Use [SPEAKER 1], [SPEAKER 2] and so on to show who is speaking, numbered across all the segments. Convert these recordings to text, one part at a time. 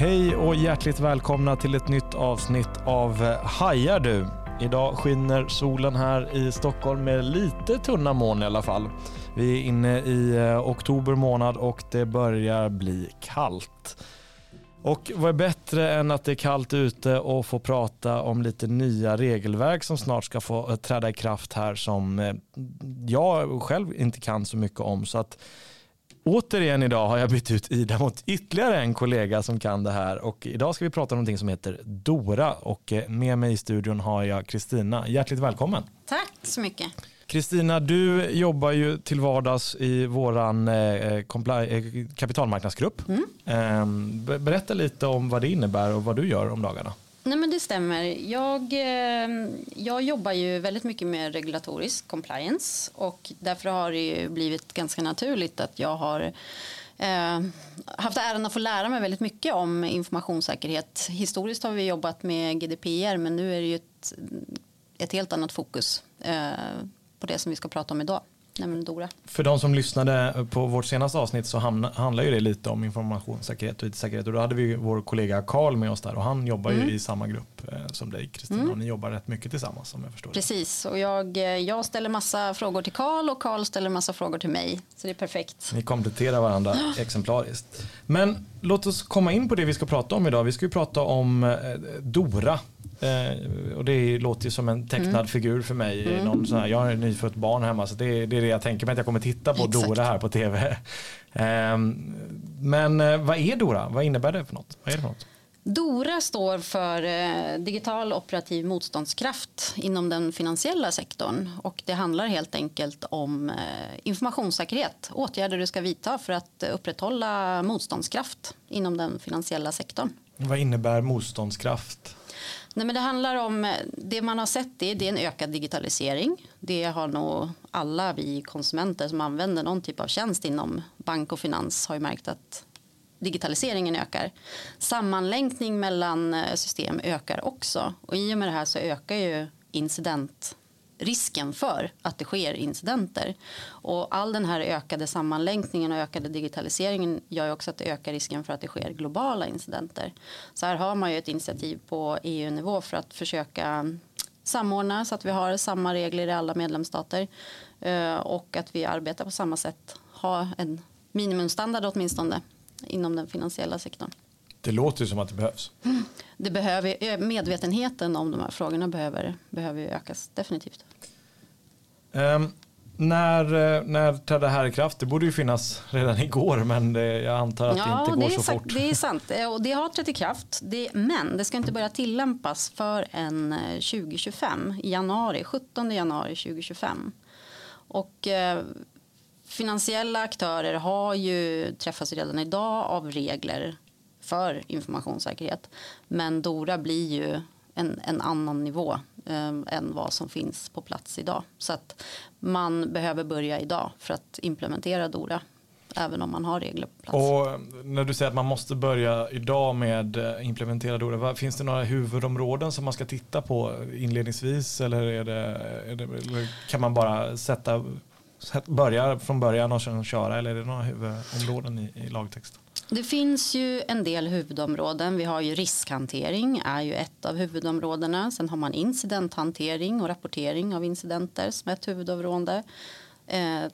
[SPEAKER 1] Hej och hjärtligt välkomna till ett nytt avsnitt av Hajar du? Idag skiner solen här i Stockholm med lite tunna moln i alla fall. Vi är inne i eh, oktober månad och det börjar bli kallt. Och vad är bättre än att det är kallt ute och få prata om lite nya regelverk som snart ska få eh, träda i kraft här som eh, jag själv inte kan så mycket om. Så att Återigen idag har jag bytt ut Ida mot ytterligare en kollega som kan det här och idag ska vi prata om någonting som heter Dora och eh, med mig i studion har jag Kristina. Hjärtligt välkommen.
[SPEAKER 2] Tack så mycket.
[SPEAKER 1] Kristina, du jobbar ju till vardags i våran eh, eh kapitalmarknadsgrupp. Mm. Eh, berätta lite om vad det innebär och vad du gör om dagarna.
[SPEAKER 2] Nej, men det stämmer. Jag, eh, jag jobbar ju väldigt mycket med regulatorisk compliance och därför har det blivit ganska naturligt att jag har eh, haft äran att få lära mig väldigt mycket om informationssäkerhet. Historiskt har vi jobbat med GDPR men nu är det ju ett, ett helt annat fokus eh, på det som vi ska prata om idag. Dora.
[SPEAKER 1] För de som lyssnade på vårt senaste avsnitt så handlar ju det lite om informationssäkerhet och IT-säkerhet och då hade vi vår kollega Karl med oss där och han jobbar mm. ju i samma grupp eh, som dig Kristina mm. och ni jobbar rätt mycket tillsammans om jag förstår
[SPEAKER 2] Precis och jag, eh, jag ställer massa frågor till Karl och Karl ställer massa frågor till mig så det är perfekt.
[SPEAKER 1] Ni kompletterar varandra exemplariskt. Men låt oss komma in på det vi ska prata om idag. Vi ska ju prata om eh, Dora Eh, och det låter ju som en tecknad mm. figur för mig. Mm. Någon sån här, jag har ett nyfött barn hemma så det, det, är det jag tänker mig att jag kommer titta på Exakt. Dora här på tv. Eh, men eh, vad är Dora? Vad innebär det för något? Vad är det för något?
[SPEAKER 2] Dora står för eh, digital operativ motståndskraft inom den finansiella sektorn. Och det handlar helt enkelt om eh, informationssäkerhet. Åtgärder du ska vidta för att upprätthålla motståndskraft inom den finansiella sektorn.
[SPEAKER 1] Vad innebär motståndskraft?
[SPEAKER 2] Nej, men det handlar om det man har sett det, det är en ökad digitalisering. Det har nog alla vi konsumenter som använder någon typ av tjänst inom bank och finans har ju märkt att digitaliseringen ökar. Sammanlänkning mellan eh, system ökar också och i och med det här så ökar ju incident risken för att det sker incidenter. Och all den här ökade sammanlänkningen och ökade digitaliseringen gör ju också att det ökar risken för att det sker globala incidenter. Så här har man ju ett initiativ på EU-nivå för att försöka samordna så att vi har samma regler i alla medlemsstater eh, och att vi arbetar på samma sätt, ha en minimumstandard åtminstone inom den finansiella sektorn.
[SPEAKER 1] Det låter ju som att det behövs.
[SPEAKER 2] Det behöver, medvetenheten om de här frågorna behöver, behöver ökas definitivt.
[SPEAKER 1] Um, när, eh, när trädde det här i kraft? Det borde ju finnas redan igår men det, jag antar att ja, det inte går så
[SPEAKER 2] fort. Det är sant eh, och det har trätt i kraft. Det, men det ska inte börja tillämpas för en 2025 i januari, 17 januari 2025. Och eh, finansiella aktörer har ju träffats redan idag av regler för informationssäkerhet. Men Dora blir ju en, en annan nivå eh, än vad som finns på plats idag. Så att man behöver börja idag för att implementera Dora även om man har regler på plats.
[SPEAKER 1] Och ehm, när du säger att man måste börja idag med eh, implementera Dora, finns det några huvudområden som man ska titta på inledningsvis eller, är det, är det, eller kan man bara sätta, börja från början och sedan köra eller är det några huvudområden i, i lagtexten?
[SPEAKER 2] Det finns ju en del huvudområden. Vi har ju riskhantering är ju ett av huvudområdena. Sen har man incidenthantering och rapportering av incidenter som ett huvudområde. Eh,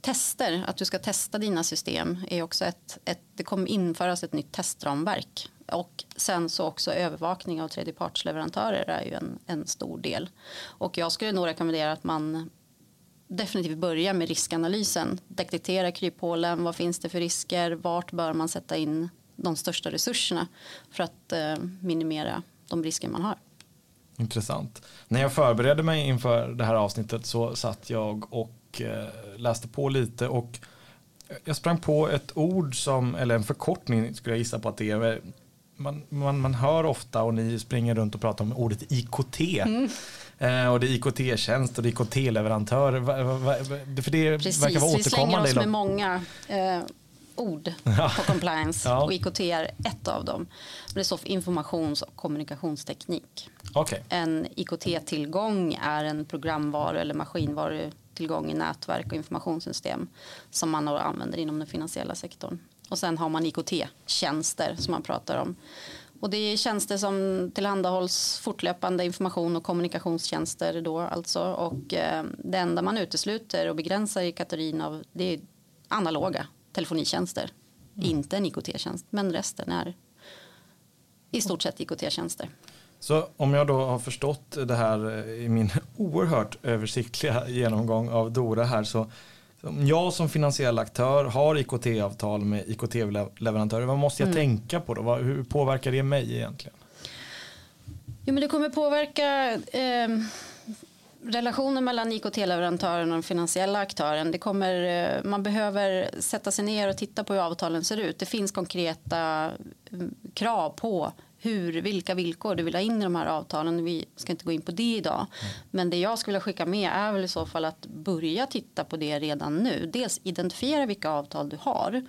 [SPEAKER 2] tester, att du ska testa dina system är också ett, ett, det kommer införas ett nytt testramverk. Och sen så också övervakning av tredjepartsleverantörer är ju en, en stor del. Och jag skulle nog rekommendera att man definitivt börja med riskanalysen. Detektera kryphålen, vad finns det för risker, vart bör man sätta in de största resurserna för att eh, minimera de risker man har.
[SPEAKER 1] Intressant. När jag förberedde mig inför det här avsnittet så satt jag och eh, läste på lite och jag sprang på ett ord som, eller en förkortning skulle jag gissa på att det är. Man, man, man hör ofta och ni springer runt och pratar om ordet IKT. Mm. Eh, och det är IKT-tjänst och det är IKT-leverantör. För det
[SPEAKER 2] Precis,
[SPEAKER 1] verkar vara återkommande.
[SPEAKER 2] vi slänger oss med många eh, ord ja. på compliance ja. och IKT är ett av dem. Det står för informations och kommunikationsteknik.
[SPEAKER 1] Okay.
[SPEAKER 2] En IKT-tillgång är en programvaru eller maskinvarutillgång i nätverk och informationssystem som man använder inom den finansiella sektorn. Och sen har man IKT-tjänster som man pratar om. Och det är tjänster som tillhandahålls fortlöpande information och kommunikationstjänster då alltså. Och eh, det enda man utesluter och begränsar i kategorin av det är analoga telefonitjänster. Mm. Inte en IKT-tjänst, men resten är i stort sett IKT-tjänster.
[SPEAKER 1] Så om jag då har förstått det här i min oerhört översiktliga genomgång av Dora här så jag som finansiell aktör har IKT-avtal med IKT-leverantörer, vad måste jag mm. tänka på då? Hur påverkar det mig egentligen?
[SPEAKER 2] Jo, men det kommer påverka eh, relationen mellan IKT-leverantören och den finansiella aktören. Det kommer, eh, man behöver sätta sig ner och titta på hur avtalen ser ut. Det finns konkreta mm, krav på hur, vilka villkor du vill ha in i de här avtalen. Vi ska inte gå in på det idag. Men det jag skulle vilja skicka med är väl i så fall att börja titta på det redan nu. Dels identifiera vilka avtal du har.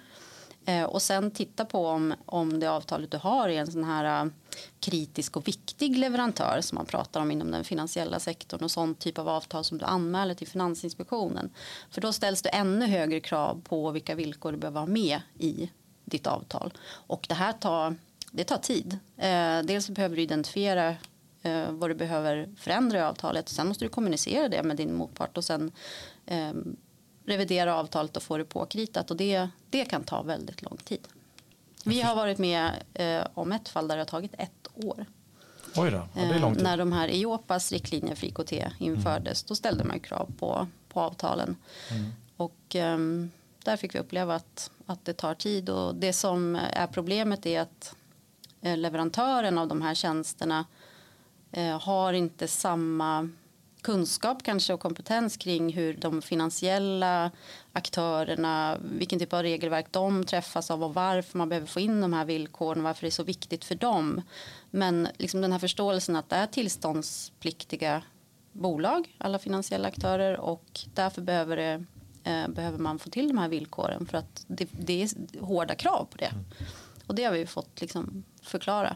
[SPEAKER 2] Eh, och sen titta på om, om det avtalet du har är en sån här eh, kritisk och viktig leverantör som man pratar om inom den finansiella sektorn och sån typ av avtal som du anmäler till Finansinspektionen. För då ställs det ännu högre krav på vilka villkor du behöver ha med i ditt avtal. Och det här tar det tar tid. Eh, dels behöver du identifiera eh, vad du behöver förändra i avtalet. Sen måste du kommunicera det med din motpart och sen ehm, revidera avtalet och få det påkritat. Och det, det kan ta väldigt lång tid. Vi har varit med eh, om ett fall där det har tagit ett år.
[SPEAKER 1] Oj då, ja, det är lång tid.
[SPEAKER 2] när de här EIOPAS riktlinjer för IKT infördes, mm. då ställde man krav på, på avtalen. Mm. Och um, där fick vi uppleva att, att det tar tid. Och det som är problemet är att Eh, leverantören av de här tjänsterna eh, har inte samma kunskap kanske och kompetens kring hur de finansiella aktörerna, vilken typ av regelverk de träffas av och varför man behöver få in de här villkoren, varför det är så viktigt för dem. Men liksom den här förståelsen att det är tillståndspliktiga bolag, alla finansiella aktörer och därför behöver, det, eh, behöver man få till de här villkoren för att det, det är hårda krav på det. Mm. Och det har vi fått liksom förklara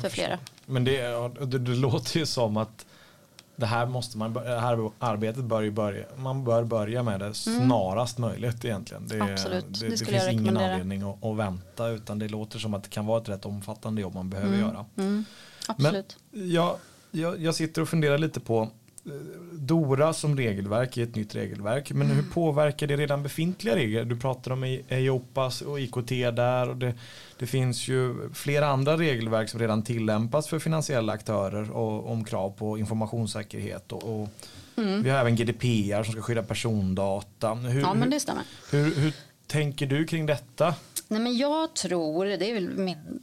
[SPEAKER 2] för flera.
[SPEAKER 1] Men det, det, det, låter ju som att det här, måste man, det här arbetet bör ju börja, man bör börja med det mm. snarast mm. möjligt egentligen. Det,
[SPEAKER 2] Absolut, det,
[SPEAKER 1] det, det finns ingen anledning att, att, vänta utan det låter som att det kan vara ett rätt omfattande jobb man behöver mm. göra.
[SPEAKER 2] Mm. Absolut.
[SPEAKER 1] Men jag, jag, jag sitter och funderar lite på Dora som regelverk är ett nytt regelverk. Men hur påverkar det redan befintliga regler? Du pratar om EIOPAS och IKT där. Och det, det finns ju flera andra regelverk som redan tillämpas för finansiella aktörer och om krav på informationssäkerhet. Och, och mm. Vi har även GDPR som ska skydda persondata.
[SPEAKER 2] Hur, ja, men det stämmer.
[SPEAKER 1] Hur, hur, tänker du kring detta?
[SPEAKER 2] Nej, men jag tror, det är väl min,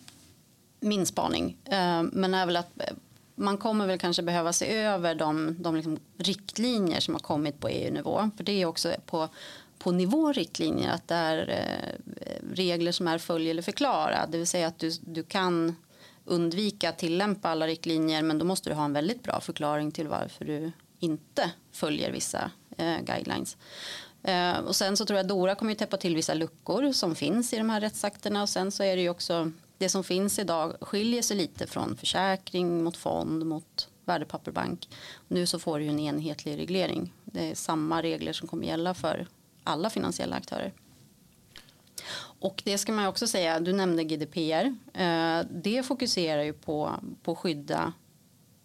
[SPEAKER 2] min spaning, eh, men är väl att man kommer väl kanske behöva se över de, de liksom riktlinjer som har kommit på EU-nivå. För det är också på, på nivå riktlinjer att det är eh, regler som är följ eller förklara. Det vill säga att du, du kan undvika att tillämpa alla riktlinjer men då måste du ha en väldigt bra förklaring till varför du inte följer vissa eh, guidelines. Eh, och sen så tror jag att Dora kommer ju täppa till vissa luckor som finns i de här rättsakterna och sen så är det ju också det som finns idag skiljer sig lite från försäkring mot fond mot värdepapperbank. Nu så får du en enhetlig reglering. Det är samma regler som kommer gälla för alla finansiella aktörer. Och det ska man också säga, du nämnde GDPR. Eh, det fokuserar ju på, på att skydda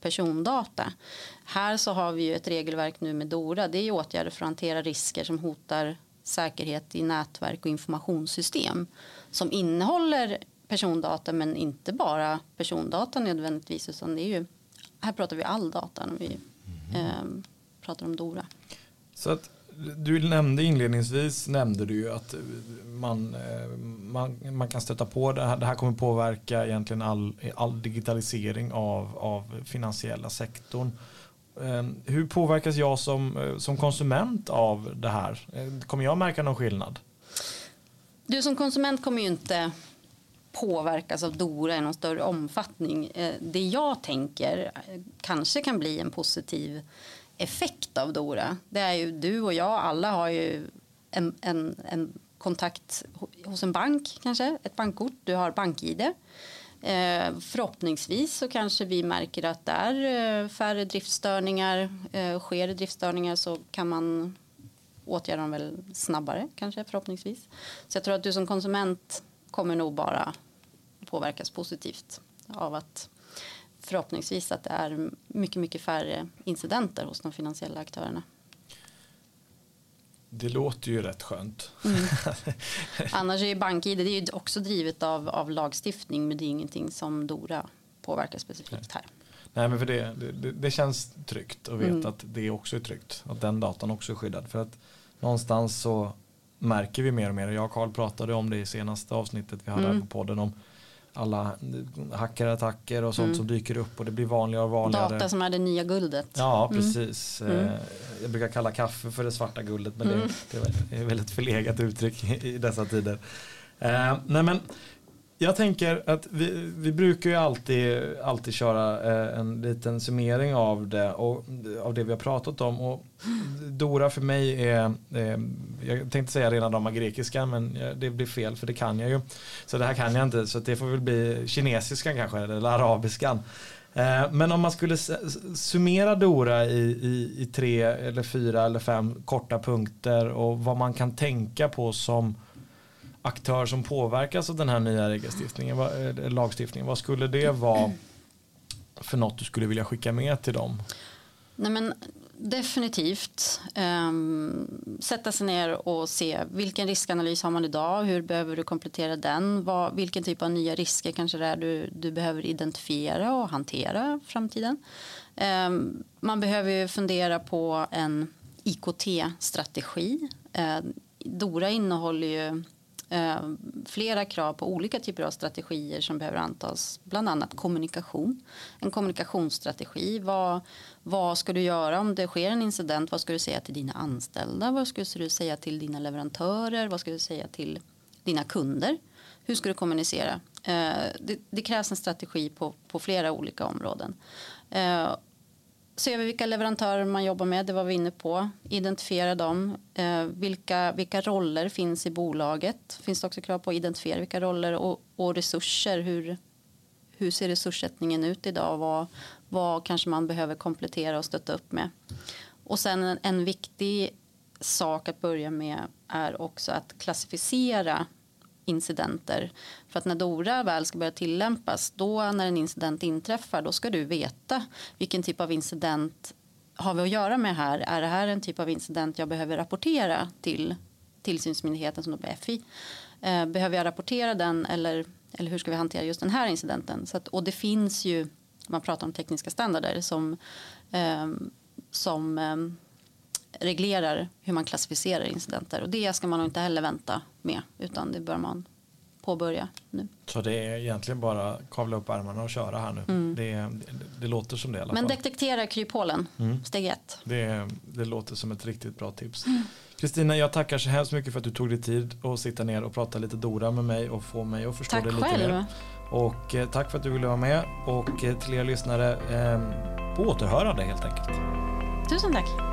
[SPEAKER 2] persondata. Här så har vi ju ett regelverk nu med DORA. Det är åtgärder för att hantera risker som hotar säkerhet i nätverk och informationssystem som innehåller persondata men inte bara persondata nödvändigtvis utan det är ju, här pratar vi all data när vi eh, pratar om DORA.
[SPEAKER 1] Så att du nämnde inledningsvis nämnde du ju att man, eh, man, man kan stöta på det här. Det här kommer påverka egentligen all, all digitalisering av, av finansiella sektorn. Eh, hur påverkas jag som, eh, som konsument av det här? Kommer jag märka någon skillnad?
[SPEAKER 2] Du som konsument kommer ju inte påverkas av Dora i någon större omfattning. Eh, det jag tänker eh, kanske kan bli en positiv effekt av Dora. Det är ju du och jag, alla har ju en, en, en kontakt hos en bank kanske, ett bankkort, du har bank-id. Eh, förhoppningsvis så kanske vi märker att det är färre driftstörningar. sker det driftstörningar så kan man åtgärda dem väl snabbare kanske förhoppningsvis. Så jag tror att du som konsument kommer nog bara påverkas positivt av att förhoppningsvis att det är mycket, mycket färre incidenter hos de finansiella aktörerna.
[SPEAKER 1] Det låter ju rätt skönt.
[SPEAKER 2] Mm. Annars är ju BankID det är ju också drivet av, av lagstiftning men det är ingenting som Dora påverkar specifikt här.
[SPEAKER 1] Nej men för det, det, det känns tryggt att veta mm. att det också är tryggt. Att den datan också är skyddad. För att någonstans så märker vi mer och mer. Jag och Carl pratade om det i senaste avsnittet vi hade mm. här på podden om alla hackerattacker och sånt mm. som dyker upp och det blir vanligare och vanligare.
[SPEAKER 2] Data som är det nya guldet.
[SPEAKER 1] Ja, mm. precis. Mm. Mm. Jag brukar kalla kaffe för det svarta guldet men mm. det, det är väldigt förlegat uttryck i dessa tider. Eh, nej men jag tänker att vi, vi brukar ju alltid, alltid köra eh, en liten summering av det och av det vi har pratat om. Och Dora för mig är, eh, jag tänkte säga rena rama grekiska men det blir fel för det kan jag ju. Så det här kan jag inte så det får väl bli kinesiskan kanske eller arabiskan. Eh, men om man skulle summera Dora i, i, i tre eller fyra eller fem korta punkter och vad man kan tänka på som aktör som påverkas av den här nya eh, lagstiftningen, vad skulle det vara för något du skulle vilja skicka med till dem?
[SPEAKER 2] Nej, men definitivt um, sätta sig ner och se vilken riskanalys har man idag, hur behöver du komplettera den, vad, vilken typ av nya risker kanske det är du, du behöver identifiera och hantera framtiden. Um, man behöver ju fundera på en IKT-strategi. Uh, ehm, Dora innehåller ju Eh, flera krav på olika typer av strategier som behöver antas. Bland annat kommunikation. En kommunikationsstrategi. Vad, vad ska du göra om det sker en incident? Vad ska du säga till dina anställda? Vad ska du säga till dina leverantörer? Vad ska du säga till dina kunder? Hur ska du kommunicera? Eh, det, det, krävs en strategi på, på flera olika områden. Eh, Se över vilka leverantörer man jobbar med, det var vi inne på. Identifiera dem. Eh, vilka, vilka roller finns i bolaget? Finns det också krav på att identifiera vilka roller och, och resurser? Hur, hur ser resurssättningen ut idag? Vad, vad kanske man behöver komplettera och stötta upp med? Och sen en, en viktig sak att börja med är också att klassificera incidenter. För att när DORA väl ska börja tillämpas, då när en incident inträffar, då ska du veta vilken typ av incident har vi att göra med här. Är det här en typ av incident jag behöver rapportera till tillsynsmyndigheten som då blir FI? Eh, behöver jag rapportera den eller, eller hur ska vi hantera just den här incidenten? Så att, och det finns ju, man pratar om tekniska standarder som, ehm, som ehm, reglerar hur man klassificerar incidenter. Och det ska man inte heller vänta med utan det bör man påbörja nu.
[SPEAKER 1] Så det är egentligen bara kavla upp armarna och köra här nu. Mm. Det, det, det, låter som det i alla
[SPEAKER 2] Men fall. detektera kryphålen, mm. steg ett.
[SPEAKER 1] Det, det låter som ett riktigt bra tips. Mm. Kristina, jag tackar så hemskt mycket för att du tog dig tid att sitta ner och prata lite Dora med mig och få mig att förstå
[SPEAKER 2] tack
[SPEAKER 1] det lite
[SPEAKER 2] själv.
[SPEAKER 1] mer. Och eh, tack för att du ville vara med och eh, till er lyssnare, eh, på återhörande helt enkelt.
[SPEAKER 2] Tusen tack.